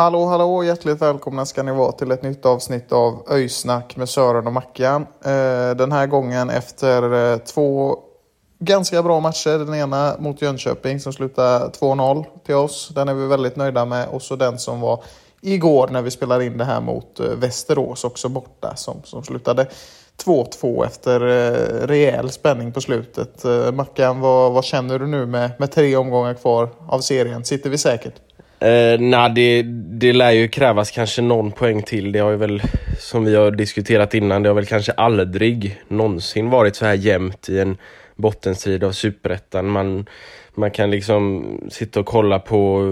Hallå, hallå! Hjärtligt välkomna ska ni vara till ett nytt avsnitt av Öysnack med Sören och Mackan. Eh, den här gången efter eh, två ganska bra matcher. Den ena mot Jönköping som slutade 2-0 till oss. Den är vi väldigt nöjda med. Och så den som var igår när vi spelade in det här mot eh, Västerås också borta som, som slutade 2-2 efter eh, rejäl spänning på slutet. Eh, Mackan, vad, vad känner du nu med, med tre omgångar kvar av serien? Sitter vi säkert? Eh, nej, det, det lär ju krävas kanske någon poäng till. Det har ju väl, som vi har diskuterat innan, det har väl kanske aldrig någonsin varit så här jämnt i en bottenstrid av superettan. Man, man kan liksom sitta och kolla på,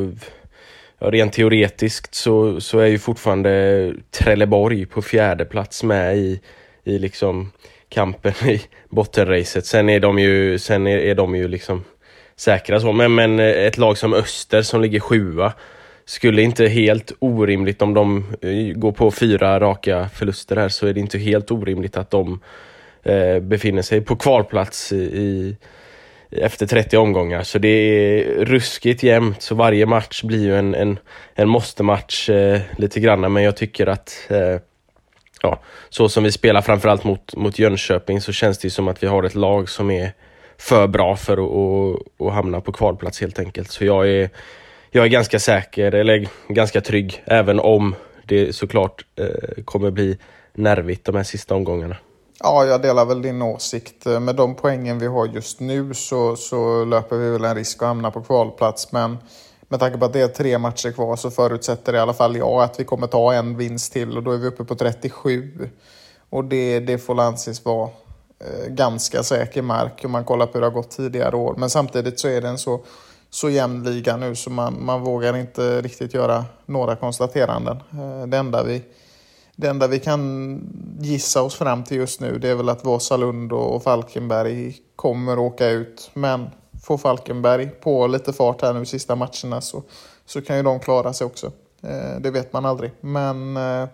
ja, rent teoretiskt så, så är ju fortfarande Trelleborg på fjärde plats med i, i liksom kampen i bottenracet. Sen är de ju, sen är, är de ju liksom säkra så. Men, men eh, ett lag som Öster som ligger sjua skulle inte helt orimligt om de eh, går på fyra raka förluster här så är det inte helt orimligt att de eh, befinner sig på kvalplats i, i efter 30 omgångar. Så det är ruskigt jämnt. Så varje match blir ju en, en, en måste-match eh, lite grann. Men jag tycker att eh, ja, så som vi spelar framförallt mot, mot Jönköping så känns det som att vi har ett lag som är för bra för att, att, att hamna på kvalplats helt enkelt. Så jag är, jag är ganska säker, eller ganska trygg, även om det såklart eh, kommer bli nervigt de här sista omgångarna. Ja, jag delar väl din åsikt. Eh, med de poängen vi har just nu så, så löper vi väl en risk att hamna på kvalplats. Men med tanke på att det är tre matcher kvar så förutsätter i alla fall jag att vi kommer ta en vinst till och då är vi uppe på 37. Och det, det får anses vara Eh, ganska säker mark om man kollar på hur det har gått tidigare år. Men samtidigt så är den så, så jämn liga nu så man, man vågar inte riktigt göra några konstateranden. Eh, det enda vi det enda vi kan gissa oss fram till just nu det är väl att Vasalund och Falkenberg kommer åka ut. Men får Falkenberg på lite fart här nu sista matcherna så, så kan ju de klara sig också. Eh, det vet man aldrig. Men eh,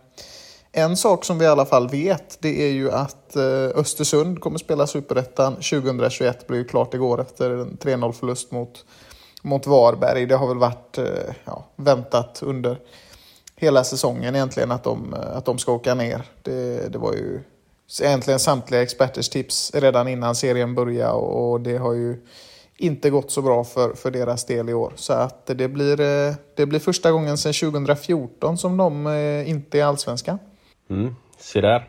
en sak som vi i alla fall vet det är ju att eh, Östersund kommer spela Superettan 2021. blev ju klart igår efter en 3-0 förlust mot, mot Varberg. Det har väl varit eh, ja, väntat under hela säsongen egentligen att de, eh, att de ska åka ner. Det, det var ju egentligen samtliga experters tips redan innan serien började och det har ju inte gått så bra för, för deras del i år. Så att det blir, det blir första gången sedan 2014 som de inte är allsvenska. Mm, se där.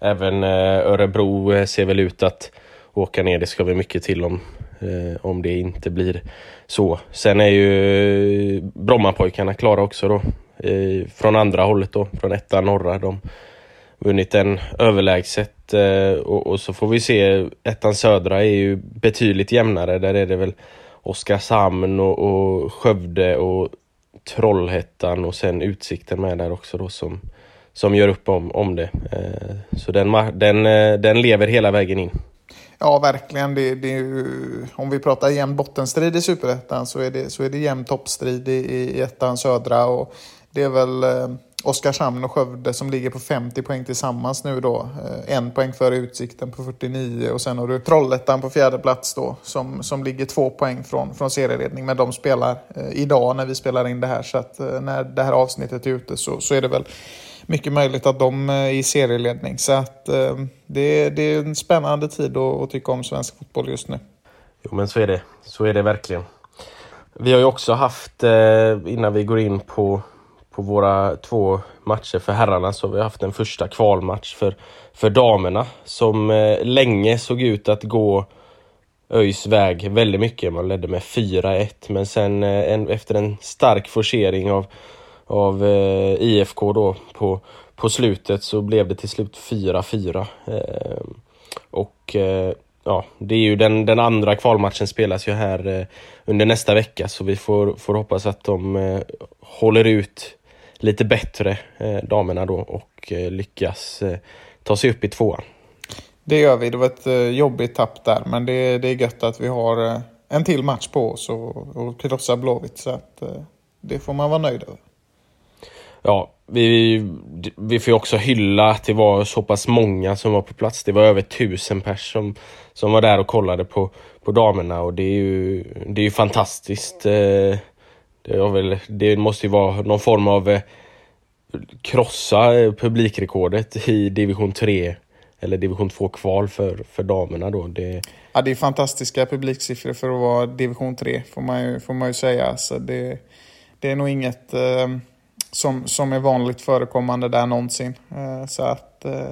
Även eh, Örebro eh, ser väl ut att åka ner. Det ska väl mycket till om, eh, om det inte blir så. Sen är ju Brommapojkarna klara också då. Eh, från andra hållet då, från etta norra. De vunnit den överlägset eh, och, och, så får vi se. Ettan södra är ju betydligt jämnare. Där är det väl Oskarshamn och, och Skövde och Trollhättan och sen Utsikten med där också då som, som gör upp om, om det. Eh, så den, den, eh, den lever hela vägen in. Ja, verkligen. Det, det ju, om vi pratar jämn bottenstrid i Superettan så är det, så är det jämn toppstrid i, i ettan södra. Och det är väl eh, Oskarshamn och Skövde som ligger på 50 poäng tillsammans nu då. Eh, en poäng före Utsikten på 49 och sen har du Trollhättan på fjärde plats då som, som ligger två poäng från, från serieledning. Men de spelar eh, idag när vi spelar in det här så att eh, när det här avsnittet är ute så, så är det väl mycket möjligt att de är i serieledning. Så att eh, det, det är en spännande tid att, att tycka om svensk fotboll just nu. Jo men så är det. Så är det verkligen. Vi har ju också haft, eh, innan vi går in på på våra två matcher för herrarna så har vi haft en första kvalmatch för, för damerna som eh, länge såg ut att gå ÖIS väg väldigt mycket. Man ledde med 4-1 men sen eh, en, efter en stark forcering av, av eh, IFK då på, på slutet så blev det till slut 4-4. Eh, och eh, ja, det är ju den, den andra kvalmatchen spelas ju här eh, under nästa vecka så vi får, får hoppas att de eh, håller ut lite bättre, eh, damerna då, och eh, lyckas eh, ta sig upp i tvåan. Det gör vi. Det var ett jobbigt tapp där, men det, det är gött att vi har en till match på oss och, och krossa Blåvitt. Så att, det får man vara nöjd över. Ja, vi, vi får också hylla att det var så pass många som var på plats. Det var över tusen pers som, som var där och kollade på, på damerna och det är ju, det är ju fantastiskt. Det, var väl, det måste ju vara någon form av eh, krossa eh, publikrekordet i division 3 eller division 2 kval för, för damerna då. Det, Ja, det är fantastiska publiksiffror för att vara division 3, får man ju, får man ju säga. Så det, det är nog inget eh, som, som är vanligt förekommande där någonsin. Eh, så att eh,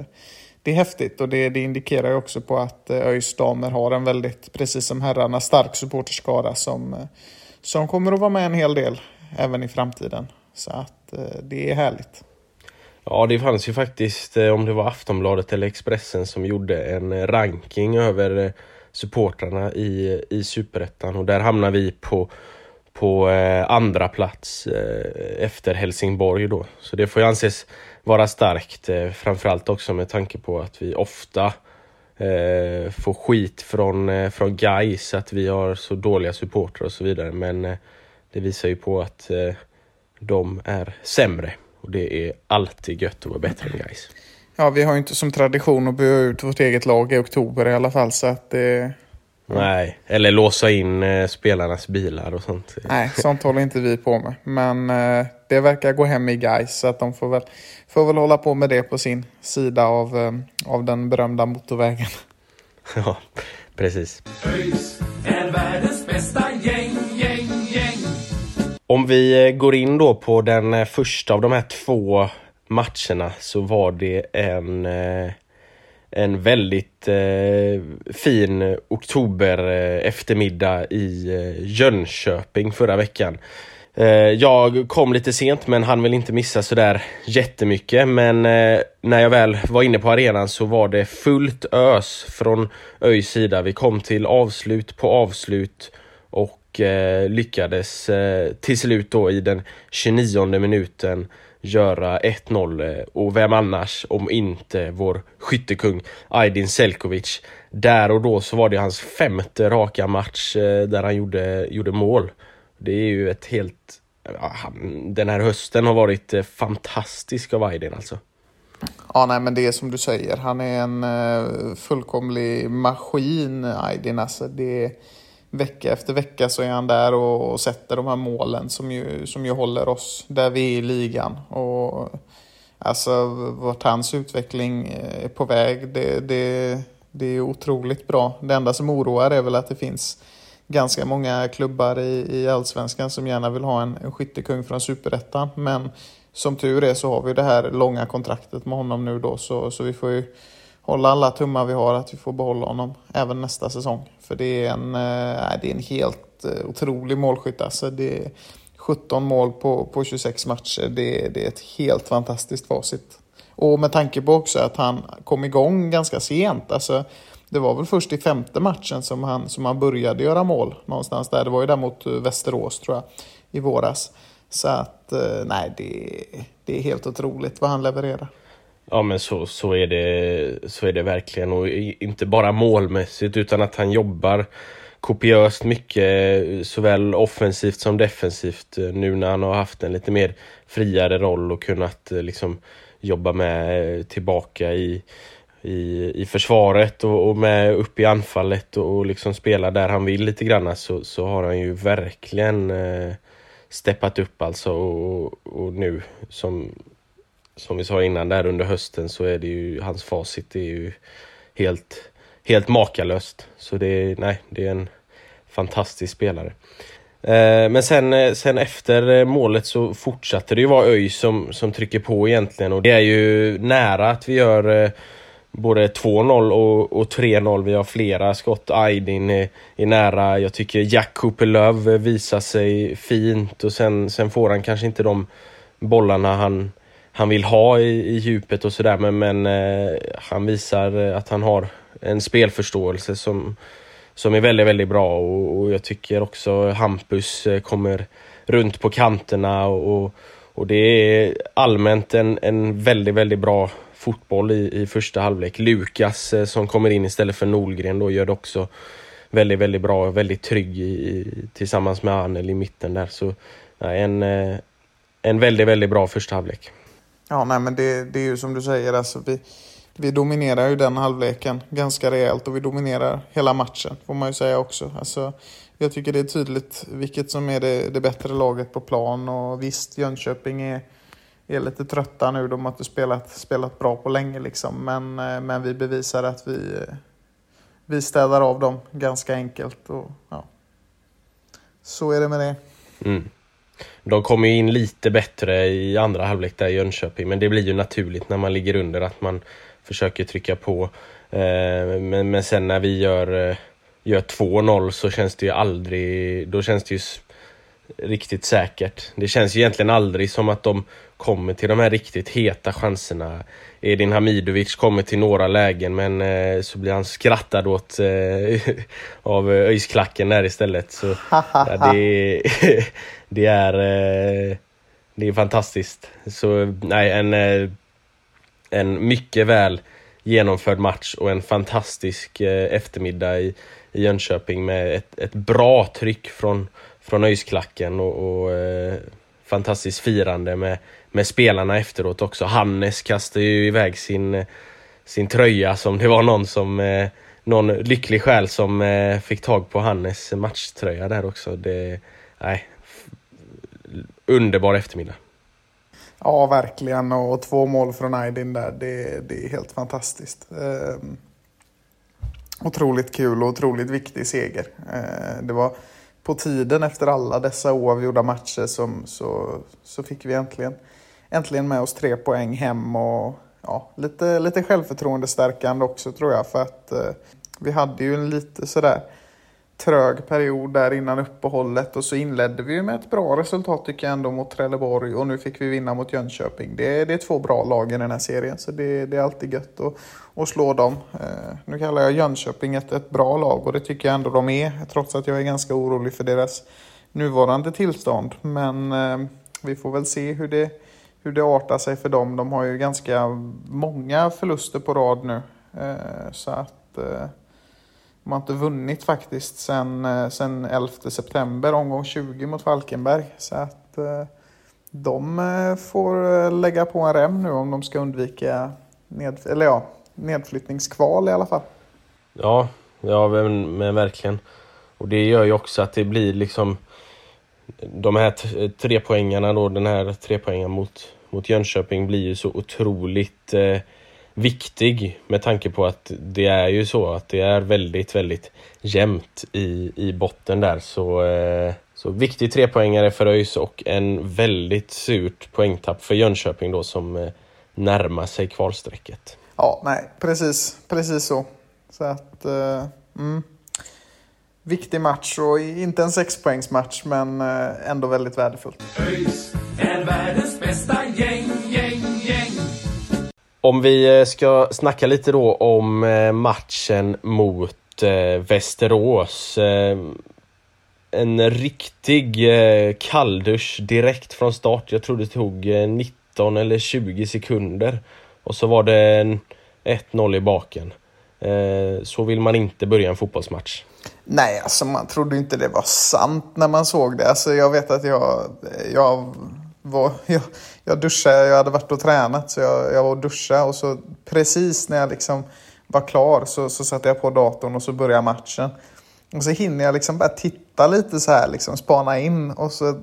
det är häftigt och det, det indikerar ju också på att eh, ÖIS damer har en väldigt, precis som herrarna, stark supporterskara som, eh, som kommer att vara med en hel del även i framtiden. Så att eh, det är härligt. Ja, det fanns ju faktiskt, eh, om det var Aftonbladet eller Expressen som gjorde en eh, ranking över supportrarna i, i Superettan och där hamnar vi på, på andra plats efter Helsingborg då. Så det får ju anses vara starkt, framförallt också med tanke på att vi ofta eh, får skit från, eh, från guys att vi har så dåliga supportrar och så vidare. Men eh, det visar ju på att eh, de är sämre. Och det är alltid gött att vara bättre än guys. Ja, vi har ju inte som tradition att bua ut vårt eget lag i oktober i alla fall. Så att det, Nej, eller låsa in eh, spelarnas bilar och sånt. Nej, sånt håller inte vi på med. Men eh, det verkar gå hem i guys så att de får väl, får väl hålla på med det på sin sida av, eh, av den berömda motorvägen. Ja, precis. Är världens bästa gäng, gäng, gäng. Om vi eh, går in då på den eh, första av de här två matcherna så var det en, en väldigt eh, fin oktober eftermiddag i Jönköping förra veckan. Eh, jag kom lite sent men han vill inte missa sådär jättemycket men eh, när jag väl var inne på arenan så var det fullt ös från ÖIS sida. Vi kom till avslut på avslut och eh, lyckades till slut då i den 29 minuten göra 1-0 och vem annars om inte vår skyttekung Aydin Selkovic. Där och då så var det hans femte raka match där han gjorde, gjorde mål. Det är ju ett helt... Den här hösten har varit eh, fantastisk av Aydin alltså. Ja, nej, men det är som du säger. Han är en eh, fullkomlig maskin, Aydin. Alltså, det är, vecka efter vecka så är han där och, och sätter de här målen som ju, som ju håller oss där vi är i ligan. Och, alltså, vart hans utveckling eh, är på väg, det, det, det är otroligt bra. Det enda som oroar är väl att det finns ganska många klubbar i, i allsvenskan som gärna vill ha en, en skyttekung från superettan. Men som tur är så har vi det här långa kontraktet med honom nu då så, så vi får ju hålla alla tummar vi har att vi får behålla honom även nästa säsong. För det är en, äh, det är en helt eh, otrolig målskytt alltså. Det är 17 mål på, på 26 matcher. Det, det är ett helt fantastiskt facit. Och med tanke på också att han kom igång ganska sent. Alltså, det var väl först i femte matchen som han, som han började göra mål någonstans där. Det var ju där mot eh, Västerås tror jag i våras. Så att eh, nej, det, det är helt otroligt vad han levererar. Ja men så, så, är det, så är det verkligen och inte bara målmässigt utan att han jobbar kopiöst mycket eh, såväl offensivt som defensivt nu när han har haft en lite mer friare roll och kunnat liksom jobba med tillbaka i, i, i försvaret och, och med upp i anfallet och, och liksom spela där han vill lite grann så, så har han ju verkligen eh, steppat upp alltså och, och nu som, som vi sa innan där under hösten så är det ju hans facit är ju helt, helt makalöst. Så det är, nej, det är en fantastisk spelare. Eh, men sen, eh, sen efter eh, målet så fortsatte det ju vara ÖIS som, som trycker på egentligen och det är ju nära att vi gör både 2-0 och, och 3-0. Vi har flera skott. Aydin är, är, nära. Jag tycker Jack Cooper Love visar sig fint och sen, sen får han kanske inte de bollarna han, han vill ha i, i djupet och sådär men, men eh, han visar eh, att han har en spelförståelse som, som är väldigt, väldigt bra och, och jag tycker också Hampus eh, kommer runt på kanterna och, och det är allmänt en, en väldigt, väldigt bra fotboll i, i första halvlek. Lukas eh, som kommer in istället för Nolgren då gör det också väldigt, väldigt bra, väldigt trygg i, tillsammans med Anel i mitten där. Så nej, en, eh, en väldigt, väldigt bra första halvlek. Ja, nej men det, det är ju som du säger, alltså vi, vi dominerar ju den halvleken ganska rejält och vi dominerar hela matchen får man ju säga också. Alltså, jag tycker det är tydligt vilket som är det, det bättre laget på plan och visst Jönköping är, är lite trötta nu. De har inte spelat, spelat bra på länge liksom. Men, eh, men vi bevisar att vi, eh, vi städar av dem ganska enkelt. Och, ja. Så är det med det. Mm. De kommer in lite bättre i andra halvlek där i Jönköping men det blir ju naturligt när man ligger under att man försöker trycka på. Eh, men, men sen när vi gör, gör 2-0 så känns det ju aldrig, då känns det ju riktigt säkert. Det känns ju egentligen aldrig som att de kommer till de här riktigt heta chanserna. Edin Hamidovic kommer till några lägen men eh, så blir han skrattad åt eh, av öisklacken där istället. Så, ja, det, det, är eh, det är fantastiskt. Så nej, en en mycket väl genomförd match och en fantastisk eh, eftermiddag i, i Jönköping med ett, ett bra tryck från, från Öisklacken och, och eh, fantastiskt firande med, med spelarna efteråt också. Hannes kastade ju iväg sin, sin tröja som det var någon som eh, någon lycklig själ som eh, fick tag på Hannes matchtröja där också. Det, nej, underbar eftermiddag. Ja, verkligen. Och två mål från Aydin där, det, det är helt fantastiskt. Eh, otroligt kul och otroligt viktig seger. Eh, det var på tiden efter alla dessa oavgjorda matcher som, så, så fick vi äntligen, äntligen med oss tre poäng hem. Och ja, lite, lite självförtroendestärkande också tror jag. För att eh, vi hade ju en lite sådär trög period där innan uppehållet och så inledde vi med ett bra resultat tycker jag ändå mot Trelleborg och nu fick vi vinna mot Jönköping. Det är, det är två bra lag i den här serien så det, det är alltid gött att, att slå dem. Eh, nu kallar jag Jönköping ett, ett bra lag och det tycker jag ändå de är trots att jag är ganska orolig för deras nuvarande tillstånd. Men eh, vi får väl se hur det, hur det artar sig för dem. De har ju ganska många förluster på rad nu. Eh, så att eh, de har inte vunnit faktiskt sen, eh, sen 11 september, omgång 20 mot Falkenberg. Så att eh, de eh, får lägga på en rem nu om de ska undvika ned, eller ja, nedflyttningskval i alla fall. Ja, ja men, men verkligen. Och det gör ju också att det blir liksom de här tre poängarna då, den här tre poängen mot, mot Jönköping blir ju så otroligt eh, viktig med tanke på att det är ju så att det är väldigt, väldigt jämnt i, i botten där. Så, eh, så viktig trepoängare för ÖIS och en väldigt surt poängtapp för Jönköping då som eh, närmar sig kvalstrecket. Ja, nej, precis, precis så. Så att, eh, mm. Viktig match och inte en sexpoängsmatch men eh, ändå väldigt värdefullt. ÖIS är världens bästa. Om vi eh, ska snacka lite då om eh, matchen mot eh, Västerås. Eh, en riktig kalldusch direkt från start. Jag tror det tog 19 eller 20 sekunder. Och så var det 1-0 i baken. Så vill man inte börja en fotbollsmatch. Nej, alltså man trodde inte det var sant när man såg det. Alltså jag vet att jag, jag var, jag, jag duschade, jag hade varit och tränat så jag, jag var och duschade och så precis när jag liksom var klar så, så satte jag på datorn och så började matchen. Och så hinner jag liksom bara titta lite så här, liksom spana in och så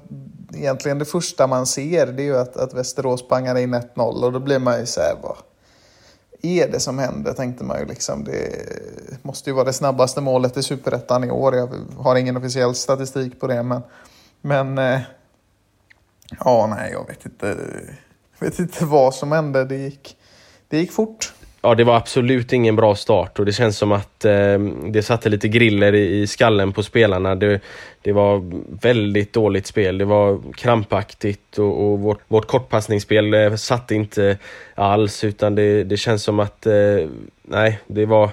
egentligen det första man ser det är ju att, att Västerås pangar in 1-0 och då blir man ju så här, vad, är det som händer tänkte man ju liksom. Det måste ju vara det snabbaste målet i Superettan i år. Jag har ingen officiell statistik på det men, men eh, ja nej jag vet inte. Jag vet inte vad som hände. Det gick, det gick fort ja, det var absolut ingen bra start och det känns som att eh, det satte lite griller i, i skallen på spelarna. Det, det, var väldigt dåligt spel. Det var krampaktigt och, och vårt, vårt kortpassningsspel eh, satte inte alls utan det, det känns som att eh, nej, det var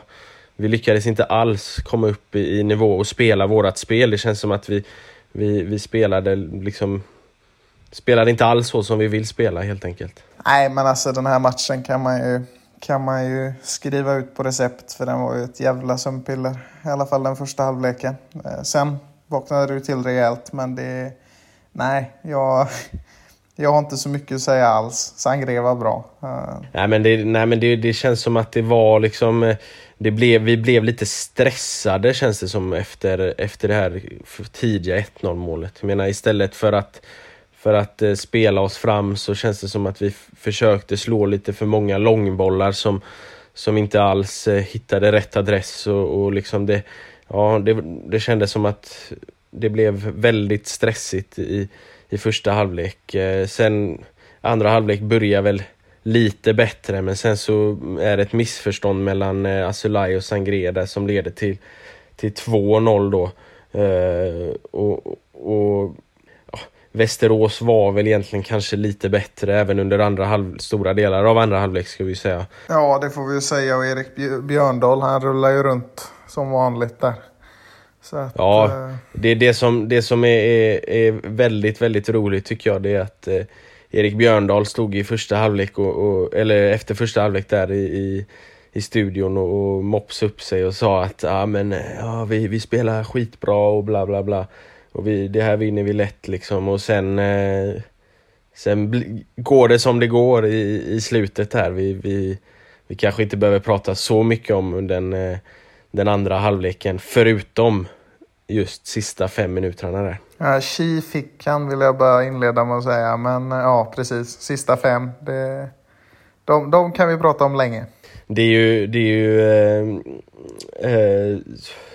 vi lyckades inte alls komma upp i, i nivå och spela vårat spel. Det känns som att vi, vi, vi spelade liksom spelade inte alls så som vi vill spela helt enkelt. Nej, men alltså den här matchen kan man ju kan man ju skriva ut på recept för den var ju ett jävla sömnpiller. I alla fall den första halvleken. Eh, sen vaknade du till rejält men det... Nej, jag... Jag har inte så mycket att säga alls. Sangre var bra. Uh. Nej men, det, nej, men det, det, känns som att det var liksom... Eh, det blev, vi blev lite stressade känns det som efter, efter det här tidiga 1-0 målet. Jag menar istället för att för att eh, spela oss fram så känns det som att vi försökte slå lite för många långbollar som, som inte alls eh, hittade rätt adress och, och liksom det, ja, det, det kändes som att det blev väldigt stressigt i, i första halvlek. Eh, sen andra halvlek börjar väl lite bättre men sen så är det ett missförstånd mellan eh, Asulaj och Sangreda som leder till, till 2-0 då. Eh, och, och Västerås var väl egentligen kanske lite bättre även under andra halv, stora delar av andra halvlek ska vi säga. Ja, det får vi säga och Erik Björndal han rullar ju runt som vanligt där. Att, ja, äh... det, är det som, det som är, är, är, väldigt, väldigt roligt tycker jag det är att eh, Erik Björndal stod i första halvlek och, och, eller efter första halvlek där i, i, i studion och, och mops upp sig och sa att ah, men, ja, vi, vi spelar skitbra och bla bla bla. Och vi, det här vinner vi lätt liksom och sen eh, Sen går det som det går i, i slutet här. Vi, vi, vi kanske inte behöver prata så mycket om den, eh, den andra halvleken förutom just sista fem minuterna där. Ja, Chi fick han vill jag bara inleda med att säga. Men eh, ja, precis. Sista fem. Det, de, de kan vi prata om länge. Det är ju, det är ju eh, eh,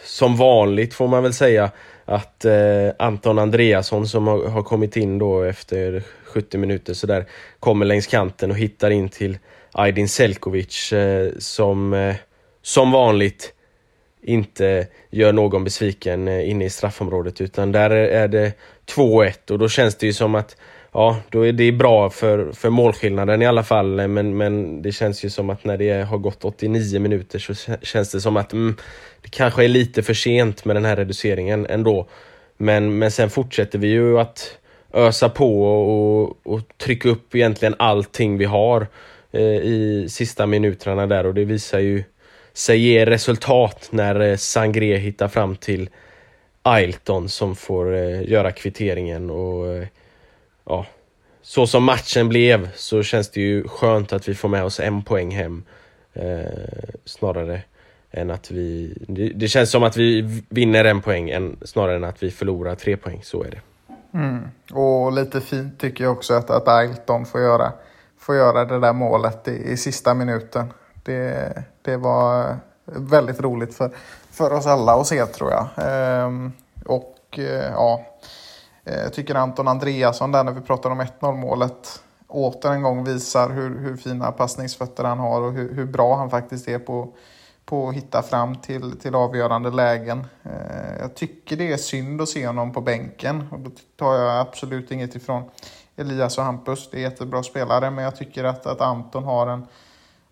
som vanligt får man väl säga att eh, Anton Andreasson som har, har, kommit in då efter 70 minuter så där kommer längs kanten och hittar in till Aydin Selkovic eh, som eh, som vanligt inte gör någon besviken eh, inne i straffområdet utan där är det 2-1 och då känns det ju som att ja, då är det bra för, för målskillnaden i alla fall. Men, men det känns ju som att när det har gått 89 minuter så känns det som att mm, det kanske är lite för sent med den här reduceringen ändå. Men, men sen fortsätter vi ju att ösa på och, och trycka upp egentligen allting vi har eh, i sista minuterna där och det visar ju sig ge resultat när eh, Sangré hittar fram till Ailton som får eh, göra kvitteringen och eh, ja, så som matchen blev så känns det ju skönt att vi får med oss en poäng hem. Eh, snarare än att vi... Det, det, känns som att vi vinner en poäng än, snarare än att vi förlorar tre poäng. Så är det. Mm. Och lite fint tycker jag också att, att Ailton får göra, får göra det där målet i, i sista minuten. Det, det var väldigt roligt för, för oss alla att se tror jag. Ehm, och eh, ja, jag tycker Anton Andreasson där när vi pratar om 1-0 målet åter en gång visar hur, hur fina passningsfötter han har och hur, hur bra han faktiskt är på, på att hitta fram till, till avgörande lägen. Eh, jag tycker det är synd att se honom på bänken och då tar jag absolut inget ifrån Elias och Hampus. Det är jättebra spelare men jag tycker att, att Anton har en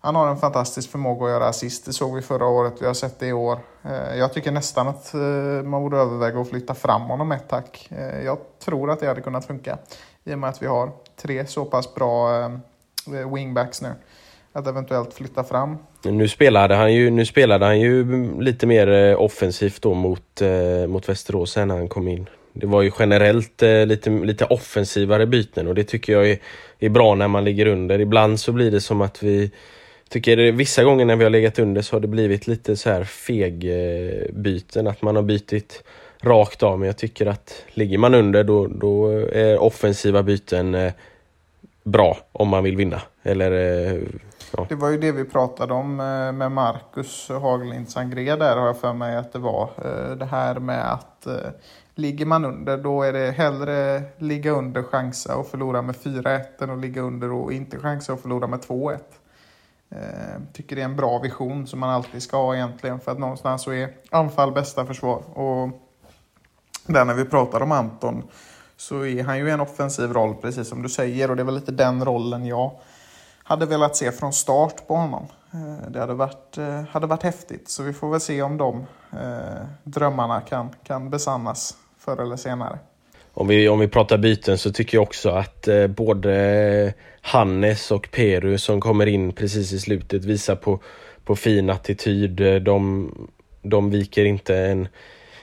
han har en fantastisk förmåga att göra assist. Det såg vi förra året, vi har sett det i år. Eh, jag tycker nästan att eh, man borde överväga att flytta fram honom ett tack. Eh, jag tror att det hade kunnat funka i och med att vi har tre så pass bra wingbacks nu. Att eventuellt flytta fram. Nu spelade han ju, nu spelade han ju lite mer offensivt då mot, mot Västerås när han kom in. Det var ju generellt lite, lite offensivare byten och det tycker jag är, är bra när man ligger under. Ibland så blir det som att vi tycker vissa gånger när vi har legat under så har det blivit lite så här fegbyten, eh, att man har bytt rakt av. Men jag tycker att ligger man under då, då eh, är offensiva byten eh, bra om man vill vinna. Eller, Ja. Det var ju det vi pratade om med Marcus Haglind Sangré där har jag för mig att det var. Det här med att ligger man under då är det hellre ligga under chansa och förlora med 4-1 än att ligga under och inte chansa och förlora med 2-1. Eh, tycker det är en bra vision som man alltid ska ha egentligen för att någonstans så är anfall bästa försvar. Och där när vi pratar om Anton så är han ju en offensiv roll precis som du säger och det är väl lite den rollen jag hade velat se från start på honom. Eh, det hade varit, eh, hade varit häftigt så vi får väl se om de drömmarna kan, kan besannas förr eller senare. Om vi, om vi pratar byten så tycker jag också att eh, både Hannes och Peru som kommer in precis i slutet visar på, på fin attityd. De, de viker inte en,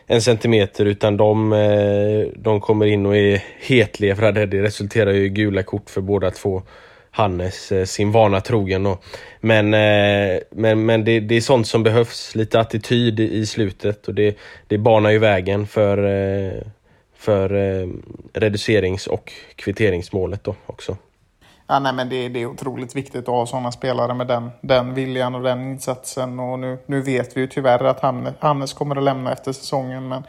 en centimeter utan de, eh, de kommer in och är hetlevrade. Det resulterar ju i gula kort för båda två. Hannes eh, sin vana trogen. då. men eh, men, men det, det är sånt som behövs, lite attityd i slutet och det, det banar ju vägen för, eh, för reducerings och kvitteringsmålet då också. Ja, nej, men det, det är otroligt viktigt att ha sådana spelare med den, den viljan och den insatsen. Och nu, nu vet vi ju tyvärr att Hannes, Hannes kommer att lämna efter säsongen. Men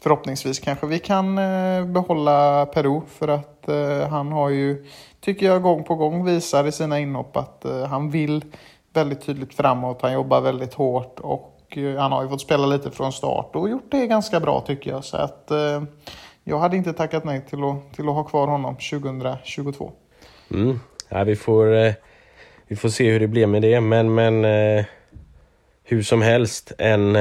förhoppningsvis kanske vi kan eh, behålla Peru för att eh, han har ju tycker jag gång på gång visar i sina inhopp att eh, han vill väldigt tydligt framåt. Han jobbar väldigt hårt och han har ju fått spela lite från start och gjort det ganska bra tycker jag. Så att jag hade inte tackat nej till att, till att ha kvar honom 2022. Mm. Ja, vi, får, vi får se hur det blir med det, men, men hur som helst en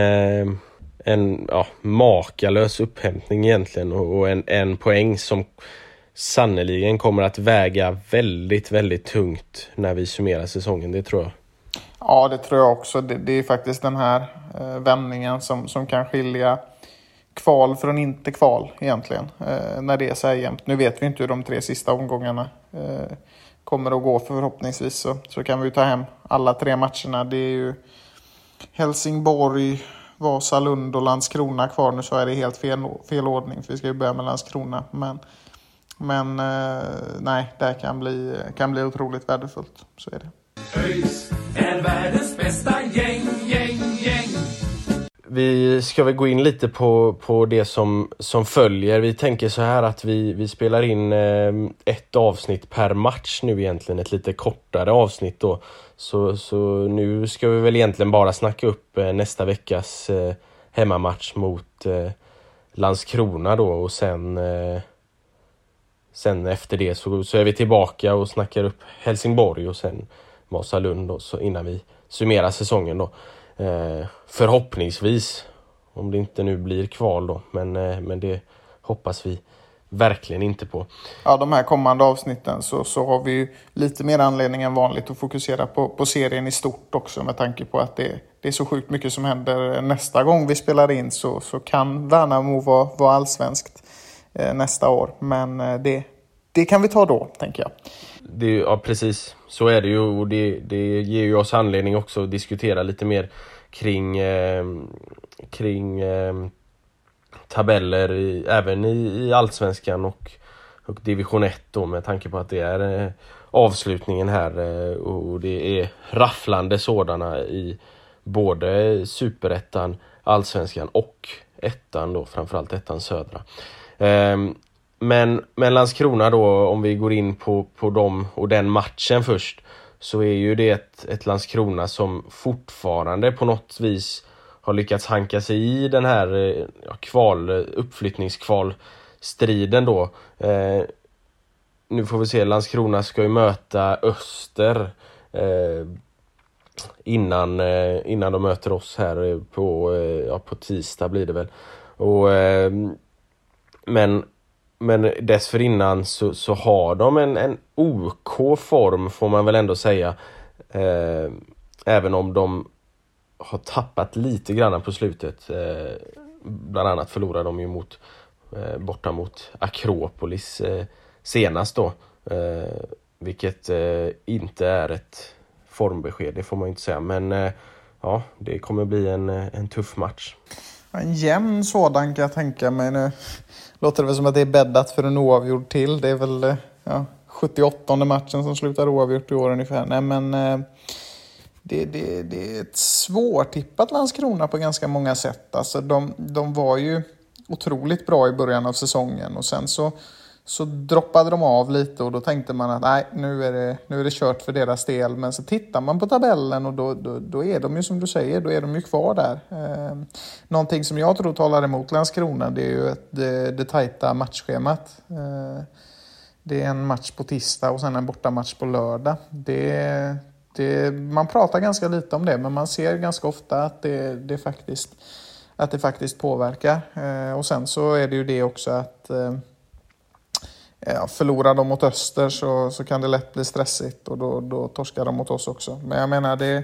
en ja, makalös upphämtning egentligen och, och en, en poäng som sannoliken kommer att väga väldigt, väldigt tungt när vi summerar säsongen. Det tror jag. Ja, det tror jag också. Det, det är faktiskt den här eh, vändningen som, som kan skilja kval från inte kval egentligen. Eh, när det är så här jämnt. Nu vet vi inte hur de tre sista omgångarna eh, kommer att gå förhoppningsvis så, så kan vi ta hem alla tre matcherna. Det är ju Helsingborg, Vasalund och Landskrona kvar. Nu så är det helt fel, fel ordning för vi ska ju börja med Landskrona. Men men eh, nej, det kan bli, kan bli otroligt värdefullt. Så är det. ÖIS är världens bästa gäng. Vi ska väl gå in lite på, på det som, som följer. Vi tänker så här att vi, vi spelar in eh, ett avsnitt per match nu egentligen, ett lite kortare avsnitt då. Så, så nu ska vi väl egentligen bara snacka upp eh, nästa veckas eh, hemmamatch mot eh, Landskrona då och sen eh, Sen efter det så, så är vi tillbaka och snackar upp Helsingborg och sen Vasalund då, så innan vi summerar säsongen då. Eh, Förhoppningsvis, om det inte nu blir kval då, men, eh, men det hoppas vi verkligen inte på. Ja, de här kommande avsnitten så, så har vi lite mer anledning än vanligt att fokusera på, på serien i stort också med tanke på att det, det är så sjukt mycket som händer nästa gång vi spelar in så, så kan Värnamo vara, vara allsvenskt Eh, nästa år. Men eh, det, det kan vi ta då, tänker jag. Det, ja, precis. Så är det ju och det, det ger ju oss anledning också att diskutera lite mer kring, eh, kring eh, tabeller i, även i, i Allsvenskan och, och Division 1 då med tanke på att det är eh, avslutningen här eh, och det är rafflande sådana i både Superettan, Allsvenskan och ettan då, framförallt ettan södra. Ehm, men, men Landskrona då, om vi går in på, på dem och den matchen först, så är ju det ett, ett Landskrona som fortfarande på något vis har lyckats hanka sig i den här eh, ja, kval, uppflyttningskvalstriden då. Eh, nu får vi se, Landskrona ska ju möta Öster eh, innan, eh, innan de möter oss här eh, på, eh, ja, på tisdag blir det väl. Och eh, men, men dessförinnan så, så har de en, en OK form får man väl ändå säga. Eh, även om de har tappat lite grann på slutet. Eh, bland annat förlorade de ju mot, eh, borta mot Akropolis eh, senast då. Eh, vilket eh, inte är ett formbesked, det får man inte säga. Men eh, ja, det kommer bli en, en tuff match. En jämn sådan kan jag tänka mig nu låter det väl som att det är bäddat för en oavgjord till. Det är väl eh, ja, 78 matchen som slutar oavgjort i år ungefär. Nej, men eh, det, det, det är ett svårtippat Landskrona på ganska många sätt. Alltså de, de var ju otroligt bra i början av säsongen och sen så, så droppade de av lite och då tänkte man att nej, nu är det, nu är det kört för deras del. Men så tittar man på tabellen och då, då, då är de ju som du säger, då är de ju kvar där. Eh, någonting som jag tror talar emot Landskrona det är ju ett, det, det tajta matchschemat. Eh, det är en match på tisdag och sen en bortamatch på lördag. Det, det, man pratar ganska lite om det, men man ser ganska ofta att det, det, faktiskt, att det faktiskt påverkar. Eh, och sen så är det ju det också att eh, ja, förlorar de mot öster så, så kan det lätt bli stressigt och då, då torskar de mot oss också. Men jag menar, det,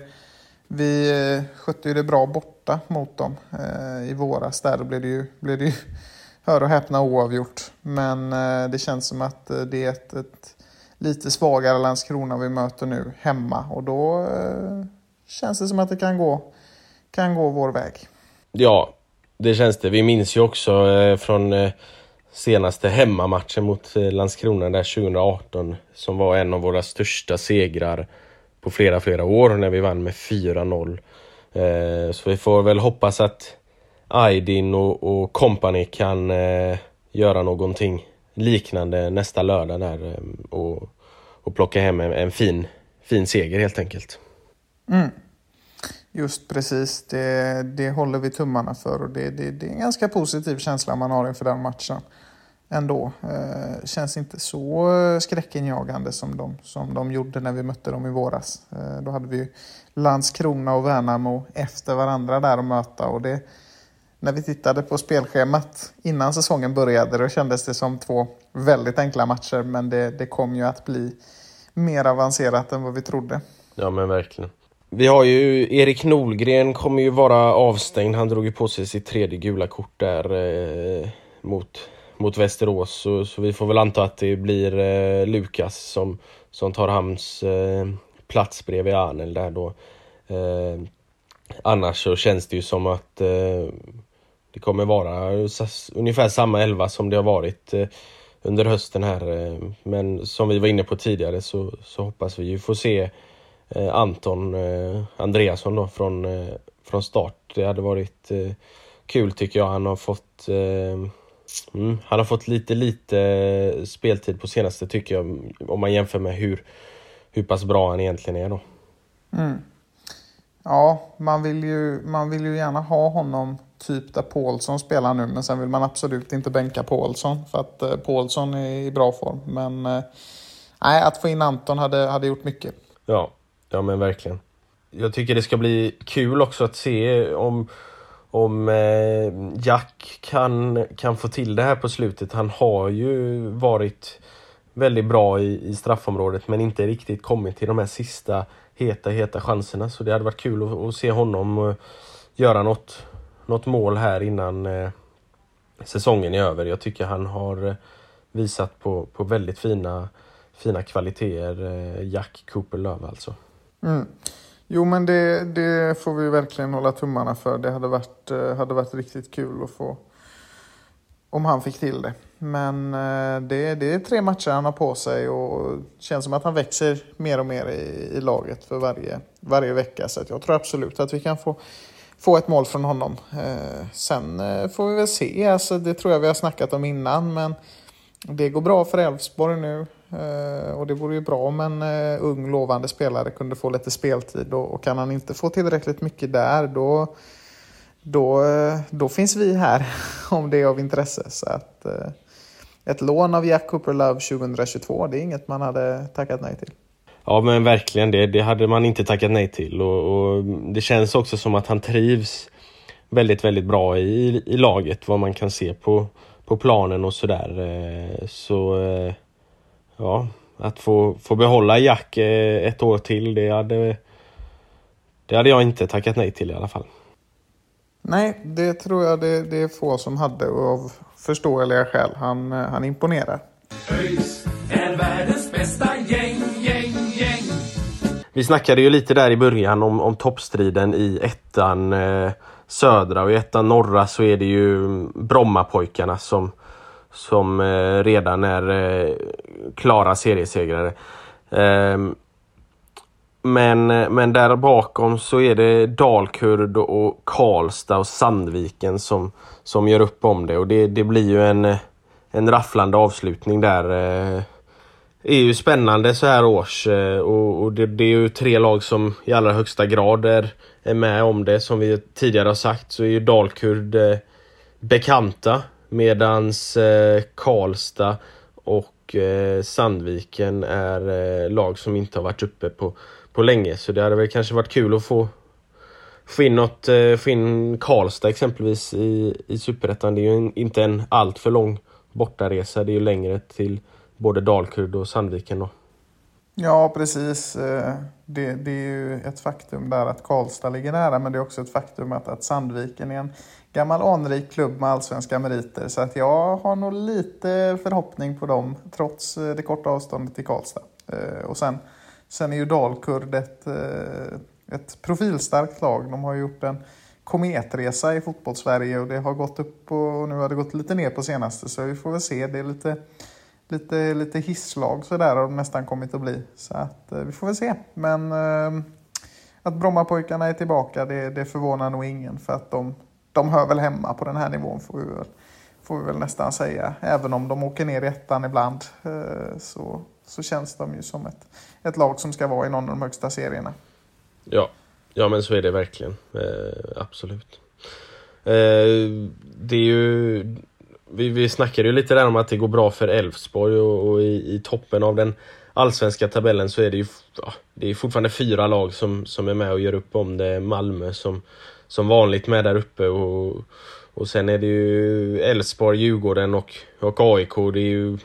vi eh, skötte ju det bra borta mot dem eh, i våras. Där blev det ju, blev det ju hör och häpna oavgjort. Men eh, det känns som att eh, det är ett, ett lite svagare Landskrona vi möter nu hemma och då eh, känns det som att det kan gå, kan gå vår väg. Ja, det känns det. Vi minns ju också eh, från eh, senaste hemmamatchen mot eh, Landskrona där 2018 som var en av våra största segrar på flera, flera år när vi vann med 4-0. Eh, så vi får väl hoppas att Aydin och, och company kan eh, göra någonting liknande nästa lördag där eh, och, och plocka hem en, en, fin, fin seger helt enkelt. Mm. Just precis, det, det håller vi tummarna för och det, det, det är en ganska positiv känsla man har inför den matchen. Ändå. Eh, känns inte så skräckinjagande som de, som de gjorde när vi mötte dem i våras. Eh, då hade vi Landskrona och Värnamo efter varandra där att möta och det, när vi tittade på spelschemat innan säsongen började då kändes det som två väldigt enkla matcher men det, det kom ju att bli mer avancerat än vad vi trodde. Ja men verkligen. Vi har ju Erik Nolgren kommer ju vara avstängd. Han drog ju på sig sitt tredje gula kort där eh, mot, mot Västerås. Så, så, vi får väl anta att det blir eh, Lukas som, som tar hans eh, plats bredvid Arnel där då. Eh, annars så känns det ju som att eh, det kommer vara ungefär samma elva som det har varit eh, under hösten här. Eh, men som vi var inne på tidigare så, så hoppas vi ju få se eh, Anton Andreasson då från, från start. Det hade varit kul tycker jag. Han har fått mm, han har fått lite, lite speltid på senaste tycker jag om man jämför med hur, hur pass bra han egentligen är då. Mm. Ja, man vill, ju, man vill ju gärna ha honom typ där Paulsson spelar nu, men sen vill man absolut inte bänka Paulsson för att eh, Paulsson är i bra form. Men eh, nej, att få in Anton hade, hade gjort mycket. Ja, ja men verkligen. Jag tycker det ska bli kul också att se om, om eh, Jack kan, kan få till det här på slutet. Han har ju varit väldigt bra i, i straffområdet men inte riktigt kommit till de här sista heta, heta chanserna. Så det hade varit kul att, att se honom eh, göra något, något mål här innan eh, säsongen är över. Jag tycker han har eh, visat på, på väldigt fina, fina kvaliteter, eh, Jack Cooper Love alltså. Mm. Jo men det, det får vi verkligen hålla tummarna för. Det hade varit, eh, hade varit riktigt kul att få om han fick till det. Men eh, det, det är tre matcher han har på sig och det känns som att han växer mer och mer i, i laget för varje, varje vecka. Så jag tror absolut att vi kan få få ett mål från honom. Eh, sen eh, får vi väl se, alltså, det tror jag vi har snackat om innan, men det går bra för Elfsborg nu. Eh, och det vore ju bra om en eh, ung lovande spelare kunde få lite speltid och, kan han inte få tillräckligt mycket där då, då, eh, då finns vi här om det är av intresse. Så att, ett lån av Jack Cooper Love 2022, det är inget man hade tackat nej till. Ja men verkligen, det, det hade man inte tackat nej till och, och, det känns också som att han trivs väldigt, väldigt bra i, i laget, vad man kan se på, på planen och sådär. Eh, så ja, att få, få behålla Jack eh, ett år till, det hade, det hade jag inte tackat nej till i alla fall. Nej, det tror jag det, det är få som hade och av förståeliga skäl. Han, han imponerar. ÖIS är världens bästa gäng, gäng vi snackade ju lite där i början om, om toppstriden i ettan eh, södra och i ettan norra så är det ju Brommapojkarna som, som eh, redan är eh, klara seriesegrare. Ehm, men, eh, men där bakom så är det Dalkurd och Karlstad och Sandviken som, som gör upp om det och det, det blir ju en, en rafflande avslutning där. Det är ju spännande så här års eh, och, och det, det, är ju tre lag som i allra högsta grad är, är med om det. Som vi tidigare har sagt så är ju Dalkurd bekanta Medans eh, Karlstad och eh, Sandviken är eh, lag som inte har varit uppe på, på länge. Så det hade väl kanske varit kul att få, få in, något, eh, få in Karlstad exempelvis i, i Superettan. Det är ju en, inte en alltför lång bortaresa. Det är ju längre till både Dalkurd och Sandviken då. Ja, precis. Eh, det, det, är ju ett faktum där att Karlstad ligger nära, men det är också ett faktum att, att Sandviken är en gammal anrik klubb med allsvenska meriter. Så att jag har nog lite förhoppning på dem, trots eh, det korta avståndet till Karlstad. Eh, och sen, sen är ju Dalkurd ett, eh, ett profilstarkt lag. De har gjort en kometresa i fotbollssverige och det har gått upp och nu har det gått lite ner på senaste. Så vi får väl se. Det är lite lite, lite hisslag sådär har de nästan kommit att bli. Så att vi får väl se. Men ehm, att Brommapojkarna är tillbaka det, det förvånar nog ingen för att de, de hör väl hemma på den här nivån får vi väl, får vi väl nästan säga. Även om de åker ner i ettan ibland eh, så, så känns de ju som ett, ett lag som ska vara i någon av de högsta serierna. Ja, ja men så är det verkligen. Eh, absolut. Eh, det är ju vi, vi snackade ju lite där om att det går bra för Elfsborg och, och i, i, toppen av den allsvenska tabellen så är det ju ja, det är fortfarande fyra lag som, som är med och gör upp om det. Malmö som, som vanligt med där uppe och, och sen är det ju Elfsborg, Djurgården och, och AIK. Det är ju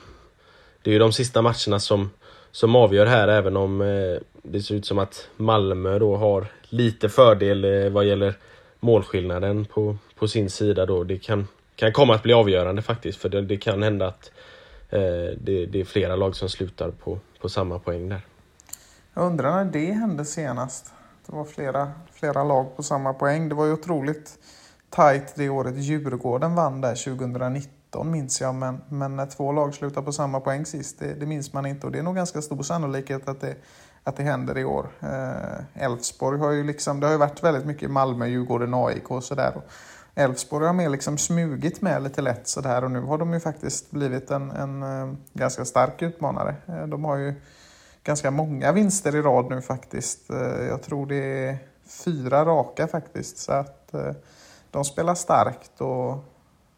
det är ju de sista matcherna som, som avgör här även om eh, det ser ut som att Malmö då har lite fördel eh, vad gäller målskillnaden på, på sin sida då. Det kan kan komma att bli avgörande faktiskt. För det, det kan hända att eh, det, det, är flera lag som slutar på, på samma poäng där. Jag undrar när det hände senast. Det var flera, flera lag på samma poäng. Det var ju otroligt tajt det året Djurgården vann där 2019 minns jag. Men, men när två lag slutar på samma poäng sist, det, det minns man inte. Och det är nog ganska stor sannolikhet att det, att det händer i år. Eh, Elfsborg har ju liksom, det har ju varit väldigt mycket Malmö, Djurgården, AIK och sådär. Elfsborg har mer liksom smugit med lite lätt sådär och nu har de ju faktiskt blivit en, en eh, ganska stark utmanare. Eh, de har ju ganska många vinster i rad nu faktiskt. Eh, jag tror det är fyra raka faktiskt. Så att eh, de spelar starkt och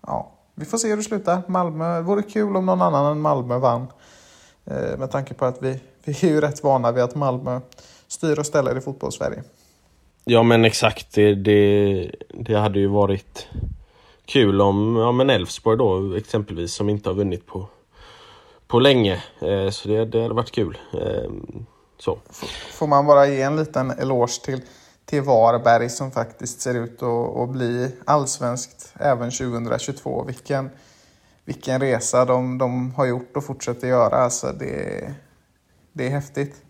ja, vi får se hur det slutar. Malmö, det vore kul om någon annan än Malmö vann. Eh, med tanke på att vi, vi är ju rätt vana vid att Malmö styr och ställer i fotbollssverige. Ja men exakt, det, det, det hade ju varit kul om ja, men Elfsborg då exempelvis som inte har vunnit på, på länge. Eh, så det, det hade varit kul. Eh, så. Får man bara ge en liten eloge till, till Varberg som faktiskt ser ut att, att bli allsvenskt även 2022. Vilken, vilken resa de, de har gjort och fortsätter göra. Alltså det, det är häftigt.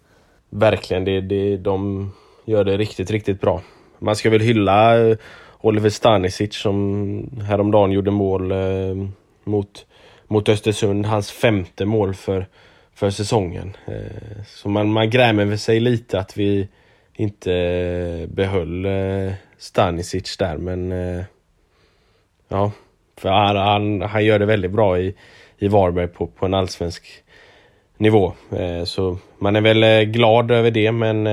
Verkligen, det, det, de gör det riktigt, riktigt bra. Man ska väl hylla eh, Oliver Stanisic som häromdagen gjorde mål eh, mot, mot Östersund. Hans femte mål för, för säsongen. Eh, så man, man grämer sig lite att vi inte eh, behöll eh, Stanisic där men ja, för han, han, han gör det väldigt bra i, i Varberg på, på en allsvensk nivå. Så man är väl glad över det men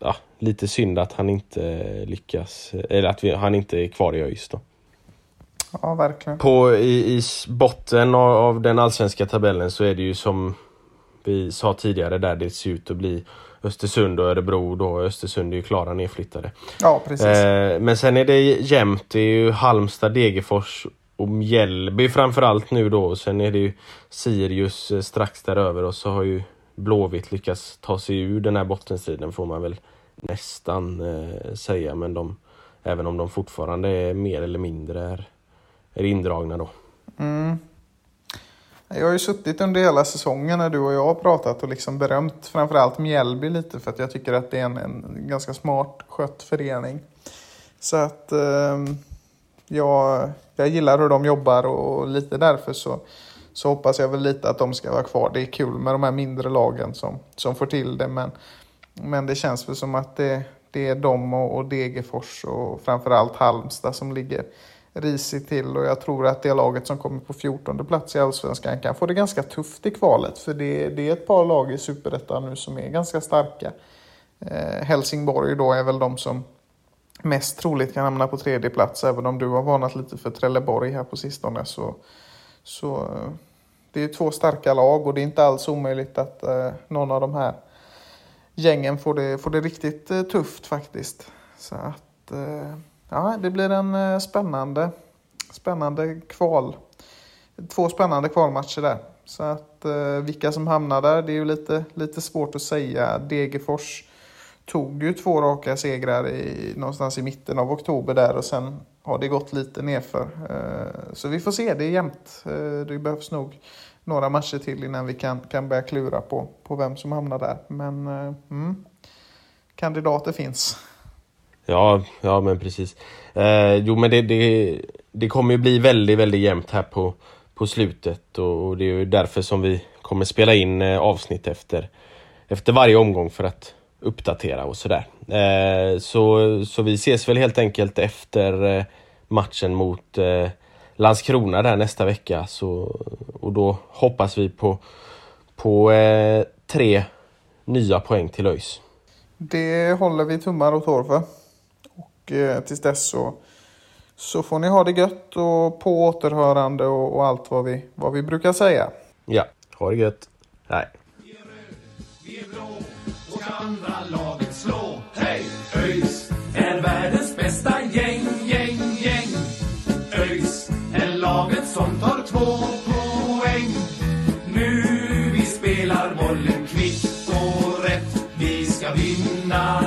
ja, lite synd att han inte lyckas, eller att vi, han inte är kvar i ÖIS då. Ja, verkligen. På, i, i botten av, av, den allsvenska tabellen så är det ju som vi sa tidigare där det ser ut att bli Östersund och Örebro då. Östersund är ju klara nedflyttade. Ja, precis. Eh, men sen är det jämnt. Det är ju Halmstad, Degerfors och Mjällby framförallt nu då. Sen är det ju Sirius eh, strax däröver och så har ju Blåvitt lyckats ta sig ur den här bottenstriden får man väl nästan eh, säga. Men de, även om de fortfarande är mer eller mindre är, är indragna då. Mm. Jag har ju suttit under hela säsongen när du och jag har pratat och liksom berömt framförallt Mjällby lite för att jag tycker att det är en, en ganska smart skött förening. Så att eh, jag, jag gillar hur de jobbar och lite därför så, så hoppas jag väl lite att de ska vara kvar. Det är kul med de här mindre lagen som, som får till det men, men det känns väl som att det, det är de och, och Degerfors och framförallt Halmstad som ligger risigt till och jag tror att det laget som kommer på 14 plats i Allsvenskan kan få det ganska tufft i kvalet för det, det är ett par lag i Superettan nu som är ganska starka. Eh, Helsingborg då är väl de som mest troligt kan hamna på tredje plats även om du har varnat lite för Trelleborg här på sistone så, så eh, det är två starka lag och det är inte alls omöjligt att eh, någon av de här gängen får det, får det riktigt eh, tufft faktiskt. Så att eh, ja, det blir en eh, spännande, spännande kval. Två spännande kvalmatcher där. Så att eh, vilka som hamnar där, det är ju lite, lite svårt att säga. Degerfors tog ju två raka segrar i, någonstans i mitten av oktober där och sen har det gått lite nerför. Eh, så vi får se, det är jämnt. Eh, det behövs nog några matcher till innan vi kan, kan börja klura på, på vem som hamnar där. Men eh, mm, kandidater finns. Ja, ja men precis. Eh, jo men det, det, det kommer ju bli väldigt, väldigt jämnt här på, på slutet och, och det är ju därför som vi kommer spela in eh, avsnitt efter, efter varje omgång för att uppdatera och sådär. Eh, så, så vi ses väl helt enkelt efter eh, matchen mot eh, Landskrona där nästa vecka så, och då hoppas vi på, på eh, tre nya poäng till ÖIS. Det håller vi tummar och tår för. Och eh, tills dess så, så får ni ha det gött och på återhörande och, och allt vad vi, vad vi brukar säga. Ja, ha det gött. Hej. Vi är blå och ska andra laget slå. Hej! ÖIS är världens bästa gäng, gäng, gäng. ÖIS är laget som tar två poäng. Nu vi spelar bollen kvitt och rätt. Vi ska vinna